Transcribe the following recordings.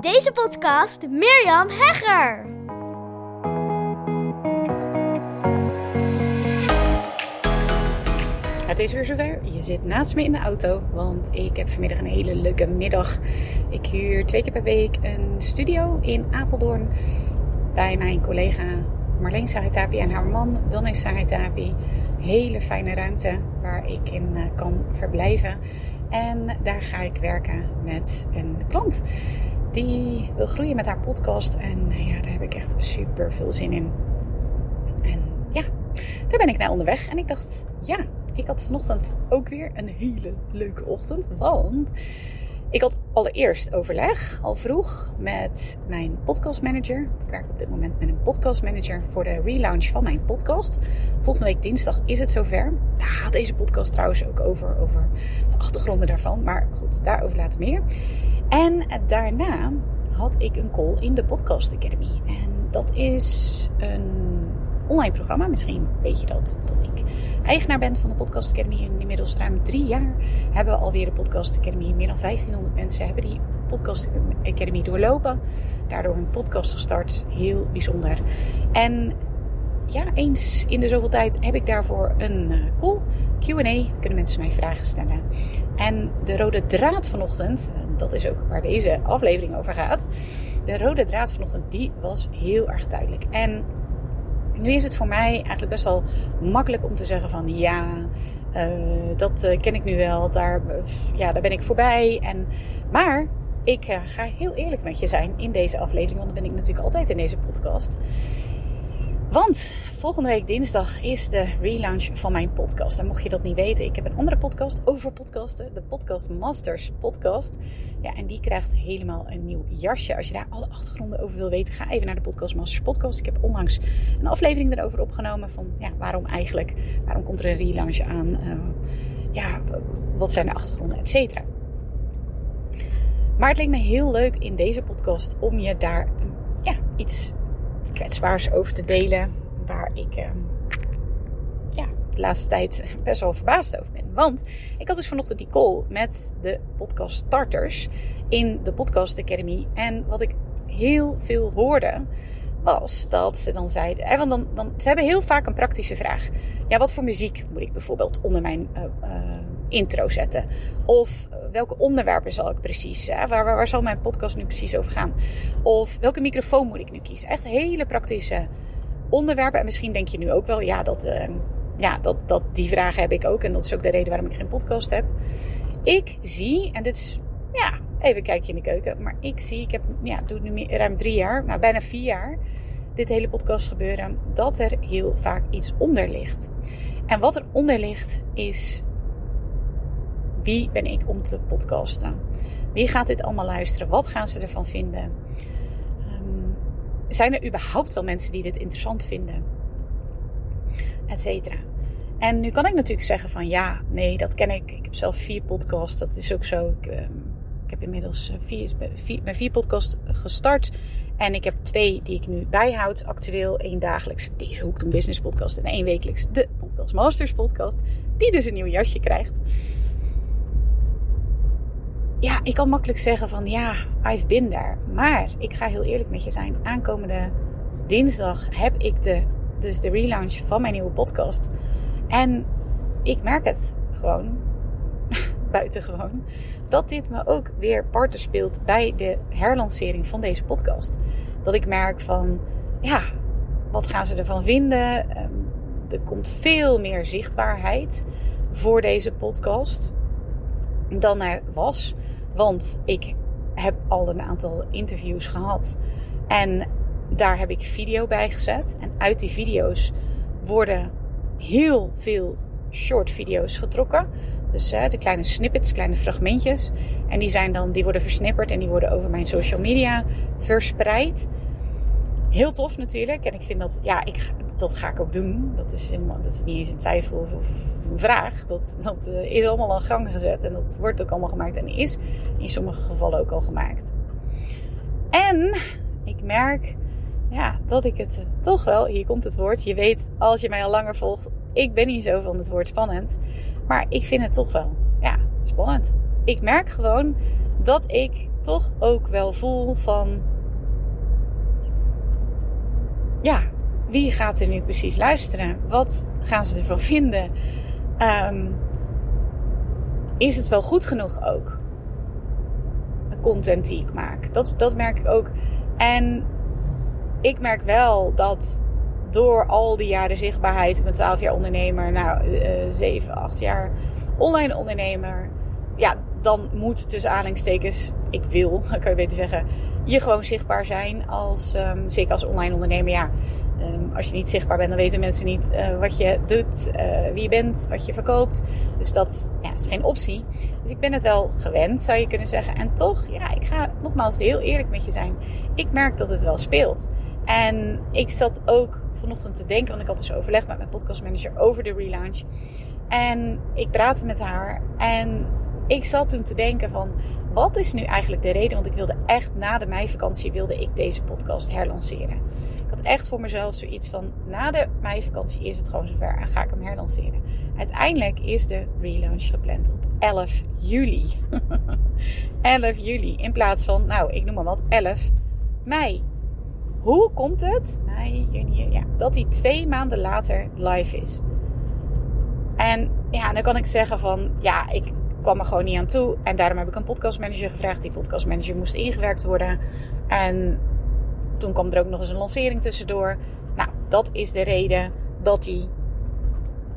Deze podcast Mirjam Hegger. Het is weer zover. Je zit naast me in de auto, want ik heb vanmiddag een hele leuke middag. Ik huur twee keer per week een studio in Apeldoorn bij mijn collega Marleen Saritapi en haar man Danis Saritapi. Hele fijne ruimte waar ik in eh, kan verblijven. En daar ga ik werken met een klant die wil groeien met haar podcast. En ja, daar heb ik echt super veel zin in. En ja, daar ben ik naar onderweg. En ik dacht, ja, ik had vanochtend ook weer een hele leuke ochtend. Want ik had allereerst overleg, al vroeg, met mijn podcastmanager. Ik werk op dit moment met een podcastmanager voor de relaunch van mijn podcast. Volgende week dinsdag is het zover. Daar gaat deze podcast trouwens ook over, over de achtergronden daarvan. Maar goed, daarover later meer. En daarna had ik een call in de Podcast Academy. En dat is een online programma. Misschien weet je dat, dat ik eigenaar ben van de Podcast Academy. En inmiddels ruim drie jaar hebben we alweer de Podcast Academy. Meer dan 1500 mensen hebben die Podcast Academy doorlopen. Daardoor een podcast gestart. Heel bijzonder. En ja, eens in de zoveel tijd heb ik daarvoor een eh, call, Q&A. Kunnen mensen mij vragen stellen. En de rode draad vanochtend, dat is ook waar deze aflevering over gaat. De rode draad vanochtend, die was heel erg duidelijk. En nu is het voor mij eigenlijk best wel makkelijk om te zeggen van ja, uh, dat uh, ken ik nu wel, daar, ja, daar ben ik voorbij. En, maar ik uh, ga heel eerlijk met je zijn in deze aflevering, want dat ben ik natuurlijk altijd in deze podcast. Want volgende week dinsdag is de relaunch van mijn podcast. En mocht je dat niet weten, ik heb een andere podcast over podcasten. De Podcast Masters podcast. Ja, en die krijgt helemaal een nieuw jasje. Als je daar alle achtergronden over wil weten, ga even naar de Podcast Masters podcast. Ik heb onlangs een aflevering erover opgenomen van ja, waarom eigenlijk, waarom komt er een relaunch aan? Uh, ja, wat zijn de achtergronden, et cetera. Maar het leek me heel leuk in deze podcast om je daar ja, iets kwetsbaars over te delen. Waar ik uh, ja, de laatste tijd best wel verbaasd over ben. Want ik had dus vanochtend die call met de podcast starters in de Podcast Academy. En wat ik heel veel hoorde was dat ze dan zeiden. Hè, want dan, dan, ze hebben heel vaak een praktische vraag. Ja, wat voor muziek moet ik bijvoorbeeld onder mijn uh, uh, intro zetten? Of welke onderwerpen zal ik precies? Waar, waar, waar zal mijn podcast nu precies over gaan? Of welke microfoon moet ik nu kiezen? Echt hele praktische onderwerpen. En misschien denk je nu ook wel, ja, dat, uh, ja dat, dat, die vragen heb ik ook. En dat is ook de reden waarom ik geen podcast heb. Ik zie, en dit is, ja, even een kijkje in de keuken. Maar ik zie, ik heb, ja, doe het nu ruim drie jaar, nou bijna vier jaar, dit hele podcast gebeuren, dat er heel vaak iets onder ligt. En wat er onder ligt is wie ben ik om te podcasten? Wie gaat dit allemaal luisteren? Wat gaan ze ervan vinden? Zijn er überhaupt wel mensen die dit interessant vinden? Etcetera. En nu kan ik natuurlijk zeggen van ja, nee, dat ken ik. Ik heb zelf vier podcasts, dat is ook zo. Ik, um, ik heb inmiddels vier, vier, mijn vier podcasts gestart. En ik heb twee die ik nu bijhoud. Actueel één dagelijks, deze Hoek een Business podcast. En één wekelijks de Podcast Masters podcast. Die dus een nieuw jasje krijgt ja, ik kan makkelijk zeggen van ja, I've been there. Maar ik ga heel eerlijk met je zijn. Aankomende dinsdag heb ik de, dus de relaunch van mijn nieuwe podcast. En ik merk het gewoon, buitengewoon, dat dit me ook weer parten speelt bij de herlancering van deze podcast. Dat ik merk van, ja, wat gaan ze ervan vinden? Er komt veel meer zichtbaarheid voor deze podcast dan er was. Want ik heb al een aantal interviews gehad. En daar heb ik video bij gezet. En uit die video's worden heel veel short video's getrokken. Dus de kleine snippets, kleine fragmentjes. En die, zijn dan, die worden versnipperd en die worden over mijn social media verspreid. Heel tof natuurlijk. En ik vind dat, ja, ik, dat ga ik ook doen. Dat is, helemaal, dat is niet eens een twijfel of, een vraag. Dat, dat uh, is allemaal aan gang gezet. En dat wordt ook allemaal gemaakt. En is in sommige gevallen ook al gemaakt. En ik merk ja, dat ik het toch wel, hier komt het woord. Je weet, als je mij al langer volgt, ik ben niet zo van het woord spannend. Maar ik vind het toch wel, ja, spannend. Ik merk gewoon dat ik toch ook wel voel van. Ja, wie gaat er nu precies luisteren? Wat gaan ze ervan vinden? Um, is het wel goed genoeg ook? De content die ik maak. Dat, dat merk ik ook. En ik merk wel dat door al die jaren zichtbaarheid, ben 12 jaar ondernemer, nou uh, 7, 8 jaar online ondernemer. Ja, dan moet tussen aanhalingstekens, ik wil, kan je beter zeggen, je gewoon zichtbaar zijn. Als, um, zeker als online ondernemer. Ja, um, als je niet zichtbaar bent, dan weten mensen niet uh, wat je doet, uh, wie je bent, wat je verkoopt. Dus dat ja, is geen optie. Dus ik ben het wel gewend, zou je kunnen zeggen. En toch, ja, ik ga nogmaals heel eerlijk met je zijn. Ik merk dat het wel speelt. En ik zat ook vanochtend te denken, want ik had dus overleg met mijn podcastmanager over de relaunch. En ik praatte met haar en ik zat toen te denken van, wat is nu eigenlijk de reden? Want ik wilde echt na de meivakantie wilde ik deze podcast herlanceren. Ik had echt voor mezelf zoiets van, na de meivakantie is het gewoon zover en ga ik hem herlanceren. Uiteindelijk is de relaunch gepland op 11 juli. 11 juli in plaats van, nou ik noem maar wat, 11 mei. Hoe komt het, mei, juni, ja, dat hij twee maanden later live is? En ja, dan kan ik zeggen van, ja, ik kwam er gewoon niet aan toe. En daarom heb ik een podcastmanager gevraagd. Die podcastmanager moest ingewerkt worden. En toen kwam er ook nog eens een lancering tussendoor. Nou, dat is de reden dat hij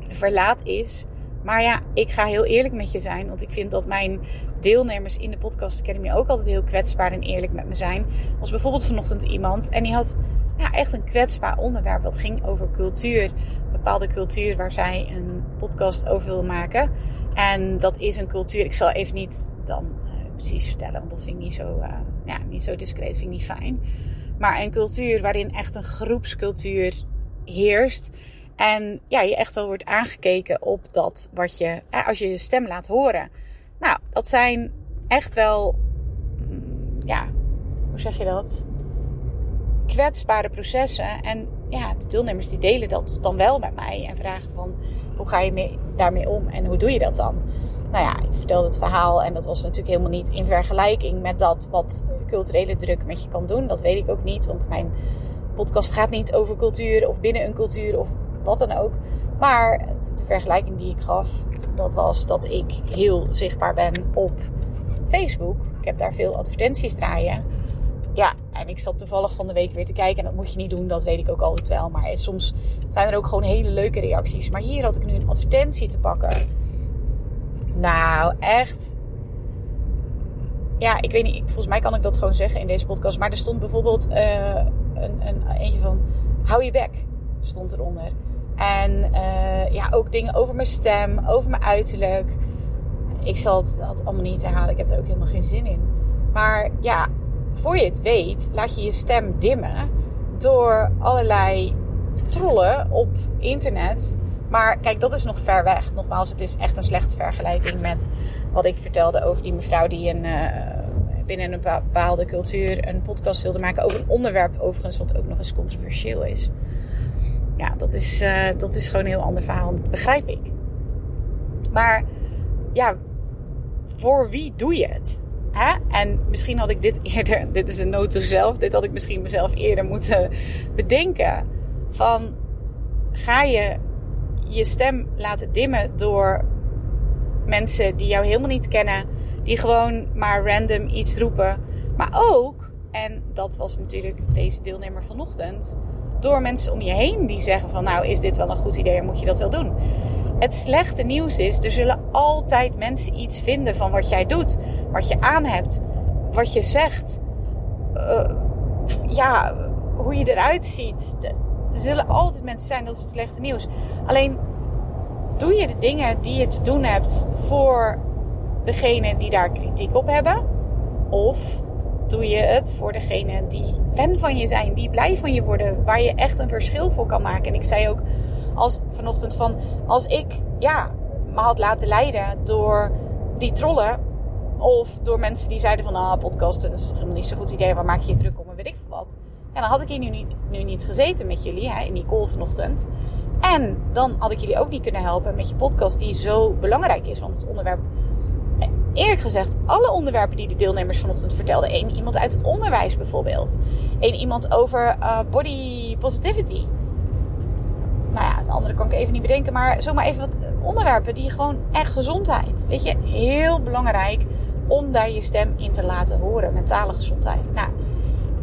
verlaat is. Maar ja, ik ga heel eerlijk met je zijn. Want ik vind dat mijn deelnemers in de Podcast Academy ook altijd heel kwetsbaar en eerlijk met me zijn. Was bijvoorbeeld vanochtend iemand en die had ja, echt een kwetsbaar onderwerp. Dat ging over cultuur. Bepaalde cultuur waar zij een podcast over wil maken. En dat is een cultuur. Ik zal even niet dan uh, precies vertellen, want dat vind ik niet zo, uh, ja, niet zo discreet, vind ik niet fijn. Maar een cultuur waarin echt een groepscultuur heerst. En ja, je echt wel wordt aangekeken op dat wat je, als je je stem laat horen. Nou, dat zijn echt wel, mm, ja, hoe zeg je dat? Kwetsbare processen. En ja, de deelnemers die delen dat dan wel met mij en vragen van hoe ga je mee, daarmee om en hoe doe je dat dan? Nou ja, ik vertelde het verhaal en dat was natuurlijk helemaal niet in vergelijking met dat wat culturele druk met je kan doen. Dat weet ik ook niet, want mijn podcast gaat niet over cultuur of binnen een cultuur of wat dan ook. Maar de vergelijking die ik gaf, dat was dat ik heel zichtbaar ben op Facebook. Ik heb daar veel advertenties draaien. Ja, en ik zat toevallig van de week weer te kijken. En dat moet je niet doen, dat weet ik ook altijd wel. Maar soms zijn er ook gewoon hele leuke reacties. Maar hier had ik nu een advertentie te pakken. Nou, echt. Ja, ik weet niet. Volgens mij kan ik dat gewoon zeggen in deze podcast. Maar er stond bijvoorbeeld uh, een, een, eentje van... Hou je bek, stond eronder. En uh, ja, ook dingen over mijn stem, over mijn uiterlijk. Ik zal het, dat allemaal niet herhalen. Ik heb er ook helemaal geen zin in. Maar ja, voor je het weet, laat je je stem dimmen door allerlei trollen op internet. Maar kijk, dat is nog ver weg. Nogmaals, het is echt een slechte vergelijking met wat ik vertelde over die mevrouw die een, uh, binnen een bepaalde cultuur een podcast wilde maken over een onderwerp, overigens, wat ook nog eens controversieel is. Ja, dat is, uh, dat is gewoon een heel ander verhaal. Dat begrijp ik. Maar ja, voor wie doe je het? En misschien had ik dit eerder, dit is een noot zelf, dit had ik misschien mezelf eerder moeten bedenken. Van ga je je stem laten dimmen door mensen die jou helemaal niet kennen, die gewoon maar random iets roepen. Maar ook, en dat was natuurlijk deze deelnemer vanochtend, door mensen om je heen die zeggen van nou is dit wel een goed idee en moet je dat wel doen. Het slechte nieuws is, er zullen altijd mensen iets vinden van wat jij doet, wat je aan hebt, wat je zegt, uh, ja, hoe je eruit ziet. Er zullen altijd mensen zijn, dat is het slechte nieuws. Alleen doe je de dingen die je te doen hebt voor degene die daar kritiek op hebben? Of doe je het voor degene die fan van je zijn, die blij van je worden, waar je echt een verschil voor kan maken? En ik zei ook als vanochtend van als ik ja, me had laten leiden door die trollen of door mensen die zeiden van ah, podcasten, dat is helemaal niet zo'n goed idee, waar maak je je druk om en weet ik veel wat. Ja, dan had ik hier nu, niet, nu niet gezeten met jullie hè, in die call vanochtend. En dan had ik jullie ook niet kunnen helpen met je podcast die zo belangrijk is. Want het onderwerp eerlijk gezegd, alle onderwerpen die de deelnemers vanochtend vertelden. Eén iemand uit het onderwijs bijvoorbeeld. Eén iemand over uh, body positivity. Nou ja, de andere kan ik even niet bedenken. Maar zomaar even wat onderwerpen die gewoon echt gezondheid. Weet je, heel belangrijk om daar je stem in te laten horen. Mentale gezondheid. Nou,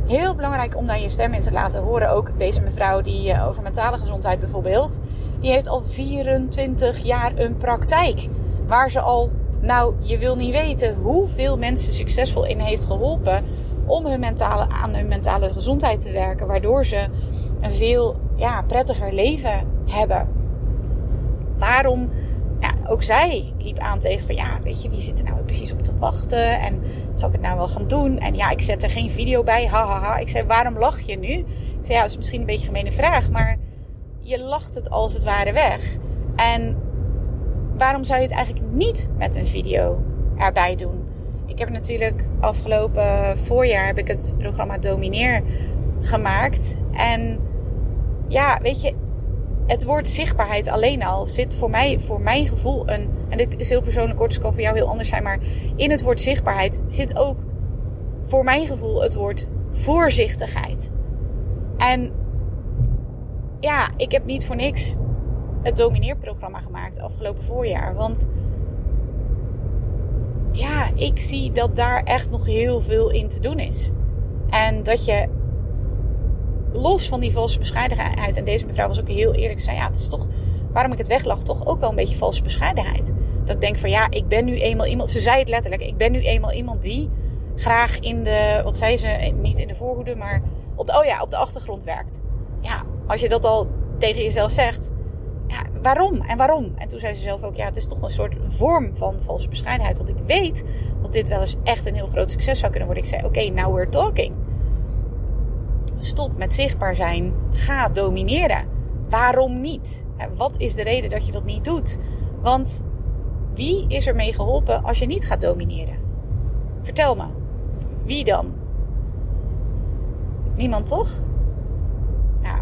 heel belangrijk om daar je stem in te laten horen. Ook deze mevrouw die uh, over mentale gezondheid bijvoorbeeld. Die heeft al 24 jaar een praktijk. Waar ze al nou, je wil niet weten hoeveel mensen succesvol in heeft geholpen om hun mentale, aan hun mentale gezondheid te werken. Waardoor ze een veel ja, prettiger leven hebben. Waarom? Ja, ook zij liep aan tegen van ja, weet je, wie zit er nou precies op te wachten? En zal ik het nou wel gaan doen? En ja, ik zet er geen video bij. Hahaha. Ha, ha. Ik zei, waarom lach je nu? Ik zei, ja, dat is misschien een beetje een gemene vraag, maar je lacht het als het ware weg. En waarom zou je het eigenlijk niet met een video erbij doen? Ik heb natuurlijk afgelopen voorjaar heb ik het programma Domineer gemaakt. En ja, weet je, het woord zichtbaarheid alleen al zit voor mij, voor mijn gevoel, een. En dit is heel persoonlijk, kort, dus kan voor jou heel anders zijn. Maar in het woord zichtbaarheid zit ook voor mijn gevoel het woord voorzichtigheid. En ja, ik heb niet voor niks het domineerprogramma gemaakt afgelopen voorjaar. Want ja, ik zie dat daar echt nog heel veel in te doen is. En dat je los van die valse bescheidenheid, en deze mevrouw was ook heel eerlijk, zei ja, het is toch, waarom ik het weglag, toch ook wel een beetje valse bescheidenheid. Dat ik denk van ja, ik ben nu eenmaal iemand, ze zei het letterlijk, ik ben nu eenmaal iemand die graag in de, wat zei ze, niet in de voorhoede, maar op de, oh ja, op de achtergrond werkt. Ja, als je dat al tegen jezelf zegt, ja, waarom en waarom? En toen zei ze zelf ook, ja, het is toch een soort vorm van valse bescheidenheid. Want ik weet dat dit wel eens echt een heel groot succes zou kunnen worden. Ik zei, oké, now we're talking. Stop met zichtbaar zijn. Ga domineren. Waarom niet? Wat is de reden dat je dat niet doet? Want wie is er mee geholpen als je niet gaat domineren? Vertel me. Wie dan? Niemand toch? Ja.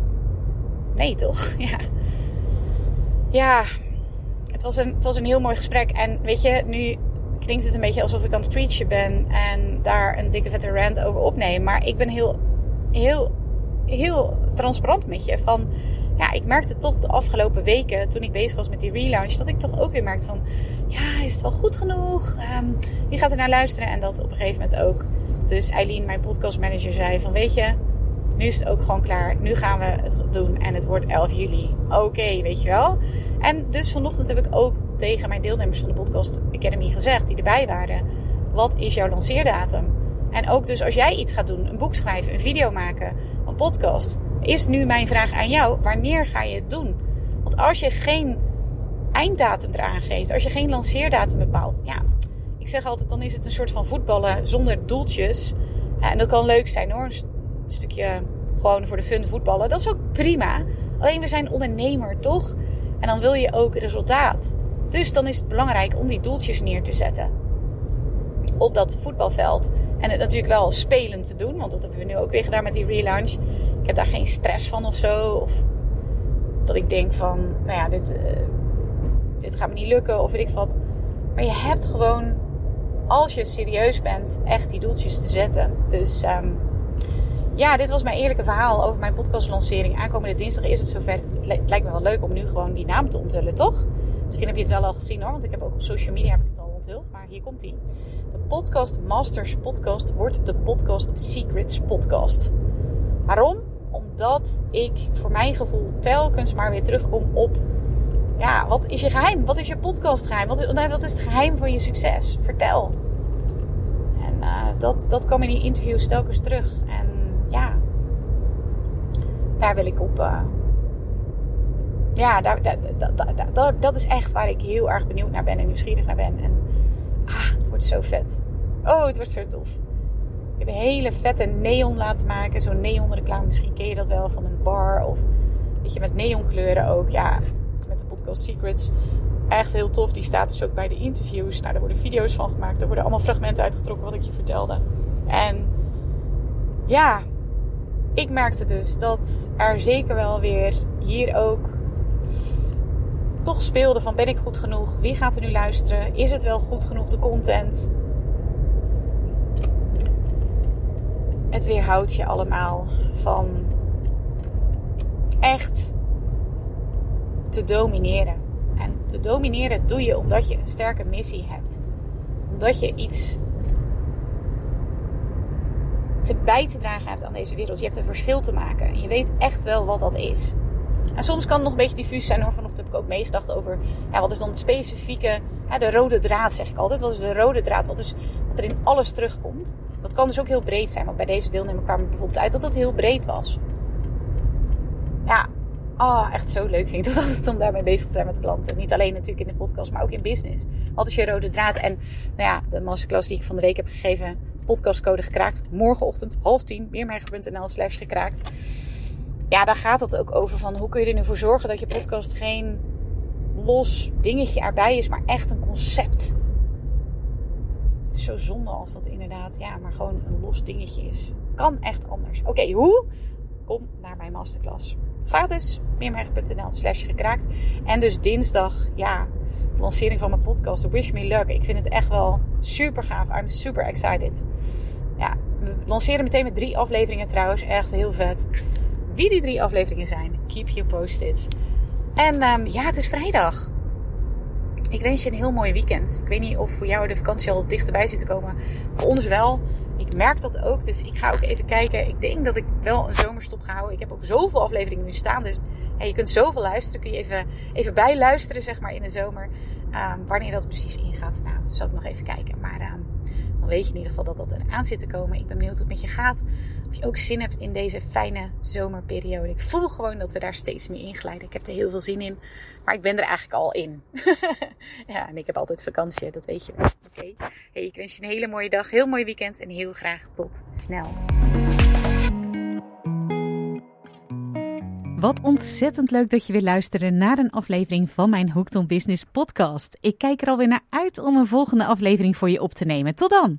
Nee toch? Ja ja, het was, een, het was een heel mooi gesprek. En weet je, nu klinkt het een beetje alsof ik aan het preachen ben en daar een dikke vette rant over opneem. Maar ik ben heel, heel, heel transparant met je. Van, ja, ik merkte toch de afgelopen weken, toen ik bezig was met die relaunch, dat ik toch ook weer merkte van, ja, is het wel goed genoeg? Um, wie gaat er naar luisteren? En dat op een gegeven moment ook. Dus Eileen, mijn podcastmanager, zei van, weet je, nu is het ook gewoon klaar. Nu gaan we het doen en het wordt 11 juli. Oké, weet je wel. En dus vanochtend heb ik ook tegen mijn deelnemers van de Podcast Academy gezegd, die erbij waren: wat is jouw lanceerdatum? En ook dus als jij iets gaat doen, een boek schrijven, een video maken, een podcast, is nu mijn vraag aan jou: wanneer ga je het doen? Want als je geen einddatum eraan geeft, als je geen lanceerdatum bepaalt, ja, ik zeg altijd, dan is het een soort van voetballen zonder doeltjes. En dat kan leuk zijn hoor, een stukje gewoon voor de fun voetballen. Dat is ook prima. Alleen we zijn ondernemer, toch? En dan wil je ook resultaat. Dus dan is het belangrijk om die doeltjes neer te zetten. Op dat voetbalveld. En het natuurlijk wel spelend te doen. Want dat hebben we nu ook weer gedaan met die relaunch. Ik heb daar geen stress van of zo. Of dat ik denk van, nou ja, dit, uh, dit gaat me niet lukken. Of weet ik wat. Maar je hebt gewoon, als je serieus bent, echt die doeltjes te zetten. Dus um, ja, dit was mijn eerlijke verhaal over mijn podcastlancering. Aankomende dinsdag is het zover. Het lijkt me wel leuk om nu gewoon die naam te onthullen, toch? Misschien heb je het wel al gezien hoor, want ik heb ook op social media heb ik het al Maar hier komt ie. De Podcast Masters podcast wordt de Podcast Secrets podcast. Waarom? Omdat ik voor mijn gevoel telkens maar weer terugkom op... Ja, wat is je geheim? Wat is je podcastgeheim? Wat is, wat is het geheim van je succes? Vertel. En uh, dat, dat kwam in die interviews telkens terug. En ja, daar wil ik op. Uh, ja, daar, dat, dat, dat is echt waar ik heel erg benieuwd naar ben en nieuwsgierig naar ben. En ah, het wordt zo vet. Oh, het wordt zo tof. Ik heb een hele vette neon laten maken. Zo'n neon reclame. Misschien ken je dat wel van een bar. Of weet je, met neonkleuren ook. Ja, met de podcast Secrets. Echt heel tof. Die staat dus ook bij de interviews. Nou, daar worden video's van gemaakt. Er worden allemaal fragmenten uitgetrokken wat ik je vertelde. En ja, ik merkte dus dat er zeker wel weer hier ook toch speelde van ben ik goed genoeg? Wie gaat er nu luisteren? Is het wel goed genoeg de content? Het weerhoudt je allemaal van echt te domineren. En te domineren doe je omdat je een sterke missie hebt. Omdat je iets te bij te dragen hebt aan deze wereld. Je hebt een verschil te maken. En je weet echt wel wat dat is. En soms kan het nog een beetje diffuus zijn. Hoor. Vanochtend heb ik ook meegedacht over ja, wat is dan de specifieke, de rode draad zeg ik altijd. Wat is de rode draad? Wat, is, wat er in alles terugkomt. Dat kan dus ook heel breed zijn. Want bij deze deelnemer kwam bijvoorbeeld uit dat het heel breed was. Ja, oh, echt zo leuk vind ik dat altijd om daarmee bezig te zijn met klanten. Niet alleen natuurlijk in de podcast, maar ook in business. Wat is je rode draad? En nou ja, de masterclass die ik van de week heb gegeven, podcastcode gekraakt. Morgenochtend, half tien, meermerger.nl slash gekraakt. Ja, daar gaat het ook over van hoe kun je er nu voor zorgen dat je podcast geen los dingetje erbij is, maar echt een concept. Het is zo zonde als dat inderdaad, ja, maar gewoon een los dingetje is. Kan echt anders. Oké, hoe? Kom naar mijn masterclass. Gratis, meermerg.nl slash gekraakt. En dus dinsdag, ja, de lancering van mijn podcast, Wish Me Luck. Ik vind het echt wel super gaaf. I'm super excited. Ja, we lanceren meteen met drie afleveringen trouwens. Echt heel vet. Wie die drie afleveringen zijn, keep you posted. En um, ja, het is vrijdag. Ik wens je een heel mooi weekend. Ik weet niet of voor jou de vakantie al dichterbij zit te komen. Voor ons wel. Ik merk dat ook. Dus ik ga ook even kijken. Ik denk dat ik wel een zomerstop ga houden. Ik heb ook zoveel afleveringen nu staan. Dus je kunt zoveel luisteren. Kun je even, even bijluisteren, zeg maar, in de zomer. Um, wanneer dat precies ingaat. Nou, zal ik nog even kijken. Maar um, dan weet je in ieder geval dat dat eraan zit te komen. Ik ben benieuwd hoe het met je gaat. Of je ook zin hebt in deze fijne zomerperiode. Ik voel gewoon dat we daar steeds meer in glijden. Ik heb er heel veel zin in. Maar ik ben er eigenlijk al in. ja, en ik heb altijd vakantie, dat weet je wel. Oké. Hey, ik wens je een hele mooie dag, heel mooi weekend en heel graag tot snel. Wat ontzettend leuk dat je weer luisteren naar een aflevering van mijn Hooked Business podcast. Ik kijk er alweer naar uit om een volgende aflevering voor je op te nemen. Tot dan!